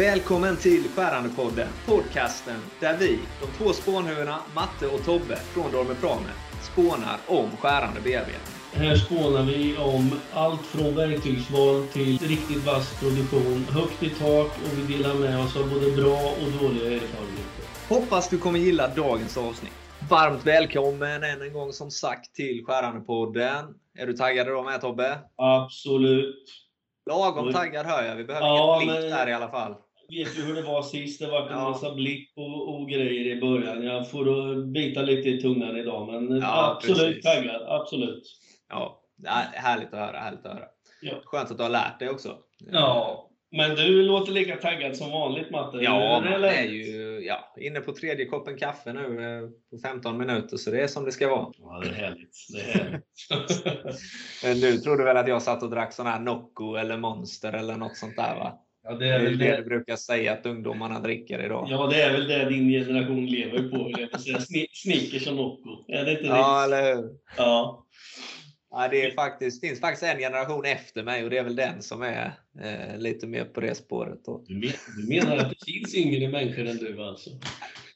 Välkommen till Skärandepodden, podcasten där vi, de två spånhuvudena Matte och Tobbe från Dormer Prame, spånar om skärande bearbetning. Här spånar vi om allt från verktygsval till riktigt vass produktion, högt i tak och vi delar med oss av både bra och dåliga erfarenheter. Hoppas du kommer gilla dagens avsnitt. Varmt välkommen än en gång som sagt till Skärandepodden. Är du taggad idag med Tobbe? Absolut. Lagom taggad hör jag. Vi behöver Ja, inget men- där i alla fall. Vet ju hur det var sist. Det var en Ja. massa blick och, och grejer i början. Jag får att bita lite i tungan idag, men Ja, absolut taggad. Absolut. Ja, det är härligt att höra. Härligt att höra. Ja. Skönt att du har lärt dig också. Ja, men du låter lika taggad som vanligt Matte. Ja, Hur är läget? är ju ja, inne på tredje koppen kaffe nu eh, på 15 minuter, så det är som det ska vara. Ja, det är härligt. Det är härligt. Du trodde väl att jag satt och drack sån här Nocco eller Monster eller något sånt där va? Ja, det är väl det du brukar säga att ungdomarna dricker idag. Ja, det är väl det din generation lever på. Snickers och Nocco. Är det inte Ja, det? eller hur? Ja. Ja, det är faktiskt, finns faktiskt en generation efter mig och det är väl den som är eh, lite mer på det spåret. Då. Du, men, du menar att det finns yngre människor än du alltså?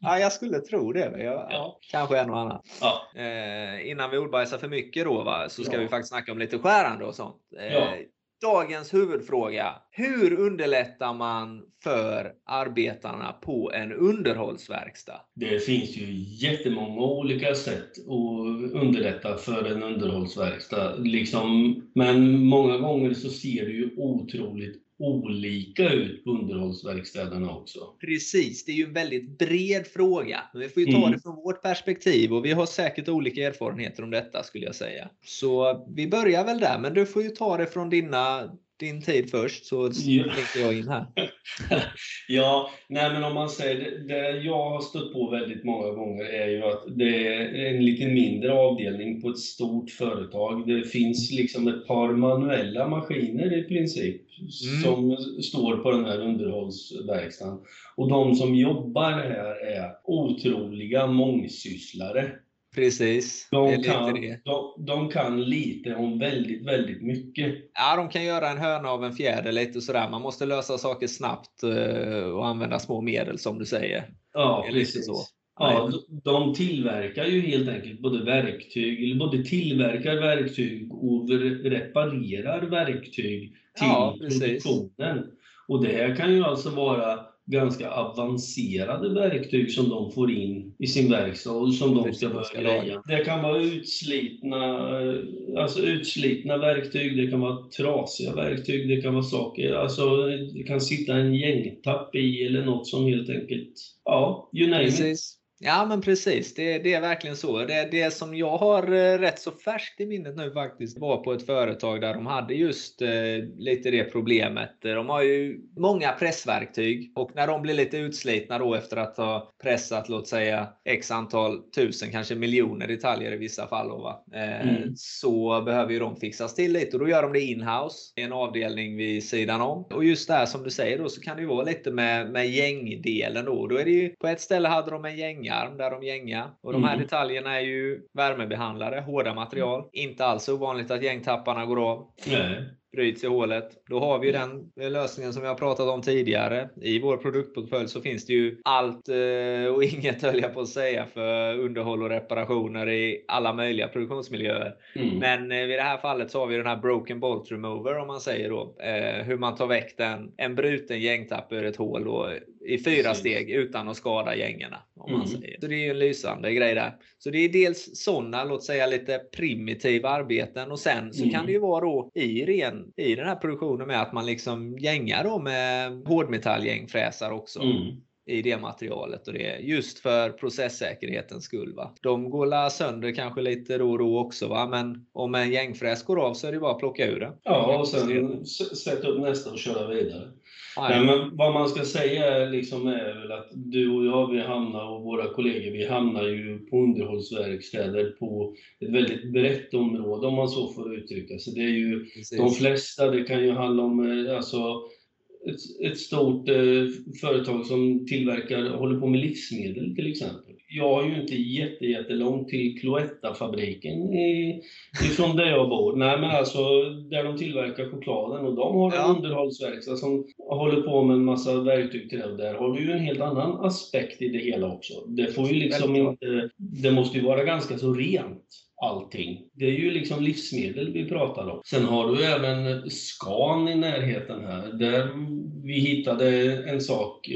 Ja, jag skulle tro det. Jag, Ja. Kanske en och annan. Ja. Eh, innan vi ordbajsar för mycket då, va, så ska Ja. vi faktiskt snacka om lite skärande och sånt. Eh, Ja. Dagens huvudfråga. Hur underlättar man för arbetarna på en underhållsverkstad? Det finns ju jättemånga olika sätt att underlätta för en underhållsverkstad. Liksom, men många gånger så ser det ju otroligt olika ut på underhållsverkstäderna också. Precis, det är ju en väldigt bred fråga. Men vi får ju ta Mm. det från vårt perspektiv och vi har säkert olika erfarenheter om detta skulle jag säga. Så vi börjar väl där, men du får ju ta det från dina, din tid först så Ja. slinker jag in här. Ja, nej men om man säger det, det jag har stött på väldigt många gånger är ju att det är en lite mindre avdelning på ett stort företag. Det finns liksom ett par manuella maskiner i princip Mm. som står på den här underhållsverkstaden. Och de som jobbar här är otroliga mångsysslare. Precis, De kan, de, de kan lite om väldigt, väldigt mycket. Ja, de kan göra en höna av en fjäder lite sådär. Man måste lösa saker snabbt eh, och använda små medel som du säger. Ja, precis. så. Ja, de- tillverkar ju helt enkelt både verktyg, eller både tillverkar verktyg och reparerar verktyg till Ja, produktionen. Och det här kan ju alltså vara ganska avancerade verktyg som de får in i sin verkstad och som de Precis, ska börja greja. Det kan vara utslitna, alltså utslitna verktyg, det kan vara trasiga verktyg, det kan vara saker, alltså det kan sitta en gängtapp i eller något som helt enkelt, ja, you name it. Ja men precis, det, det är verkligen så. Det, det som jag har eh, rätt så färskt i minnet nu faktiskt var på ett företag där de hade just eh, lite det problemet. De har ju många pressverktyg och när de blir lite utslitna då efter att ha pressat låt säga x antal tusen, kanske miljoner detaljer i vissa fall då? Eh, Mm. så behöver ju de fixas till lite och då gör de det in-house i en avdelning vid sidan om. Och just där som du säger då så kan det ju vara lite med, med gängdelen då. Då är det ju, på ett ställe hade de en gängarm där de gänga och de här Mm. detaljerna är ju värmebehandlade, hårda material. Inte alls ovanligt att gängtapparna går av Nej. bryts i hålet. Då har vi ju den lösningen som vi har pratat om tidigare. I vår produktportfölj så finns det ju allt eh, och inget höll jag på att säga för underhåll och reparationer i alla möjliga produktionsmiljöer. Mm. Men eh, i det här fallet så har vi den här broken bolt remover om man säger då. Eh, hur man tar väck den, en bruten gängtapp ur ett hål då, i fyra steg utan att skada gängerna. Om man Mm. säger. Så det är ju en lysande grej där. Så det är dels sådana, låt säga lite primitiva arbeten och sen så Mm. kan det ju vara då i, ren, i den här produktionen med att man liksom gängar då med hårdmetallgängfräsar också Mm. I det materialet och det är just för processsäkerhetens skull. Va? De går la sönder kanske lite då och då också va? men om en gängfräs går av så är det bara att plocka ur den. Ja, och sen sätta upp nästa och köra vidare. Nej, men vad man ska säga liksom är väl att du och jag, vi hamnar, och våra kollegor, vi hamnar ju på underhållsverkstäder på ett väldigt brett område om man så får uttrycka sig. Det är ju precis. de flesta, det kan ju handla om eh, alltså, ett, ett stort eh, företag som tillverkar, håller på med livsmedel till exempel. jag har ju inte jätte, jättelångt till Cloetta-fabriken ifrån där jag bor. Nej, men alltså där de tillverkar chokladen och de har en ja. underhållsverkstad som håller på med en massa verktyg till det. Och där har du ju en helt annan aspekt i det hela också. Det får ju liksom inte... Det måste ju vara ganska så rent allting. Det är ju liksom livsmedel vi pratar om. Sen har du även Scan i närheten här, där vi hittade en sak.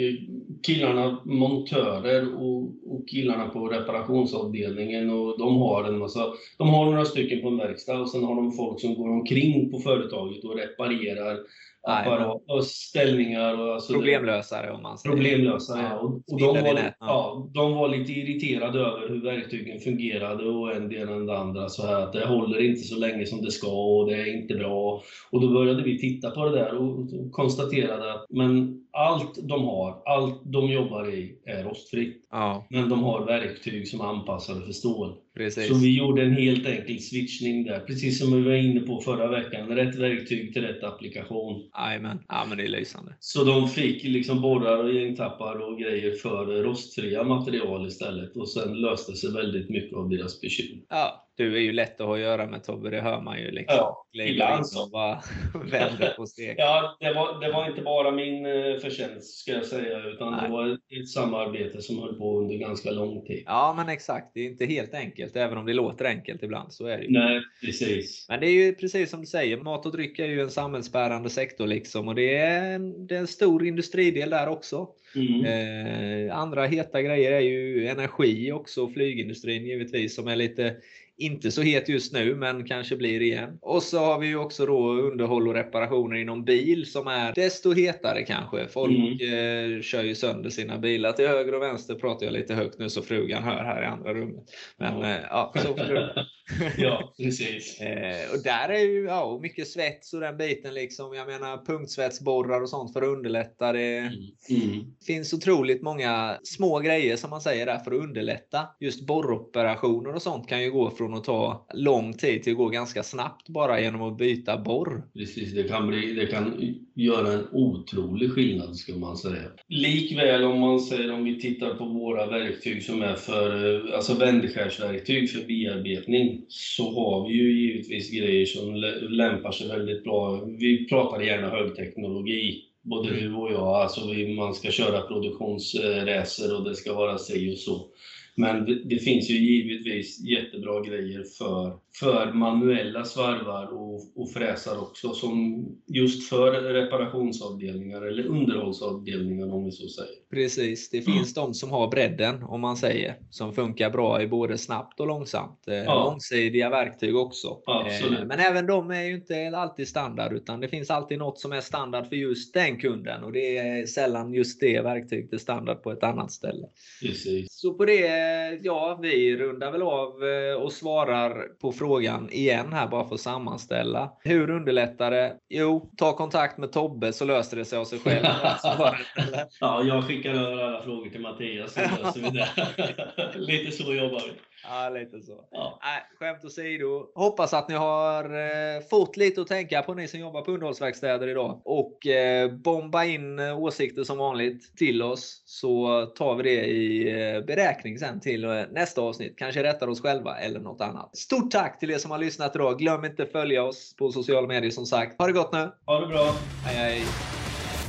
Killarna, montörer och, och killarna på reparationsavdelningen, och de har en massa, de har några stycken på en verkstad och sen har de folk som går omkring på företaget och reparerar apparat och ställningar. Och alltså Problemlösare om man säger. Problemlösare, ja. Och, och de, var, ja. de var lite irriterade över hur verktygen fungerade och en del än det andra. Så här, att det håller inte så länge som det ska och det är inte bra. Och då började vi titta på det där och konstaterade att men allt de har, allt de jobbar i är rostfritt. Ja. Men de har verktyg som är anpassade för stål. Precis. Så vi gjorde en helt enkel switchning där, precis som vi var inne på förra veckan. Rätt verktyg till rätt applikation. Jajamän, ja men det är lysande. Så de fick liksom borrar och gängtappar och grejer för rostfria material istället. Och sen löste sig väldigt mycket av deras bekymmer. Ja, du är ju lätt att ha att göra med Tobbe, det hör man ju. Liksom. Ja, ibland så. Och bara vänder på steg. ja, det var, det var inte bara min eh, förtjänst ska jag säga, utan Nej. det var ett samarbete som höll på under ganska lång tid. Ja, men exakt. Det är inte helt enkelt, även om det låter enkelt ibland. Så är det ju. Nej, precis. Men det är ju precis som du säger, mat och dryck är ju en samhällsbärande sektor liksom och det är en, det är en stor industridel där också. Mm. Eh, andra heta grejer är ju energi också, flygindustrin givetvis, som är lite inte så het just nu, men kanske blir igen. Och så har vi ju också då underhåll och reparationer inom bil som är desto hetare kanske. Folk mm. eh, kör ju sönder sina bilar till höger och vänster. Pratar jag lite högt nu så frugan hör här i andra rummet. Men ja, eh, ja så får Ja, precis. eh, och där är ju ja, mycket svets och den biten liksom. Jag menar punktsvetsborrar och sånt för att underlätta. Det mm. Mm. finns otroligt många små grejer som man säger där för att underlätta. Just borroperationer och sånt kan ju gå från att ta lång tid till att gå ganska snabbt bara genom att byta borr. Precis, det kan, bli, det kan göra en otrolig skillnad ska man säga. Likväl om man säger om vi tittar på våra verktyg som är för alltså vändskärsverktyg för bearbetning så har vi ju givetvis grejer som lämpar sig väldigt bra. Vi pratar gärna högteknologi både du och jag. Alltså man ska köra produktionsracer och det ska vara sig och så. Men det, det, finns ju givetvis jättebra grejer för, för manuella svarvar och, och fräsar också, som just för reparationsavdelningar eller underhållsavdelningar om vi så säger. Precis, det finns mm. de som har bredden om man säger, som funkar bra i både snabbt och långsamt. Eh, ja. Långsidiga verktyg också. Absolut. Eh, men även de är ju inte alltid standard, utan det finns alltid något som är standard för just den kunden och det är sällan just det verktyget är standard på ett annat ställe. Precis. Så på det ja, vi rundar väl av eh, och svarar på frågan igen här bara för att sammanställa. Hur underlättar det? Jo, ta kontakt med Tobbe så löser det sig av sig själv. ja, jag skickar över alla frågor till Mattias så löser vi det. Lite så jobbar vi. Ja, lite så. Ja. Nej, skämt åsido. Hoppas att ni har eh, fått lite att tänka på, ni som jobbar på underhållsverkstäder idag. Och eh, bomba in eh, åsikter som vanligt till oss, så tar vi det i beräkning sen till nästa avsnitt. Kanske rättar oss själva eller något annat. Stort tack till er som har lyssnat idag. Glöm inte följa oss på sociala medier som sagt. Ha det gott nu! Ha det bra! Hej hej!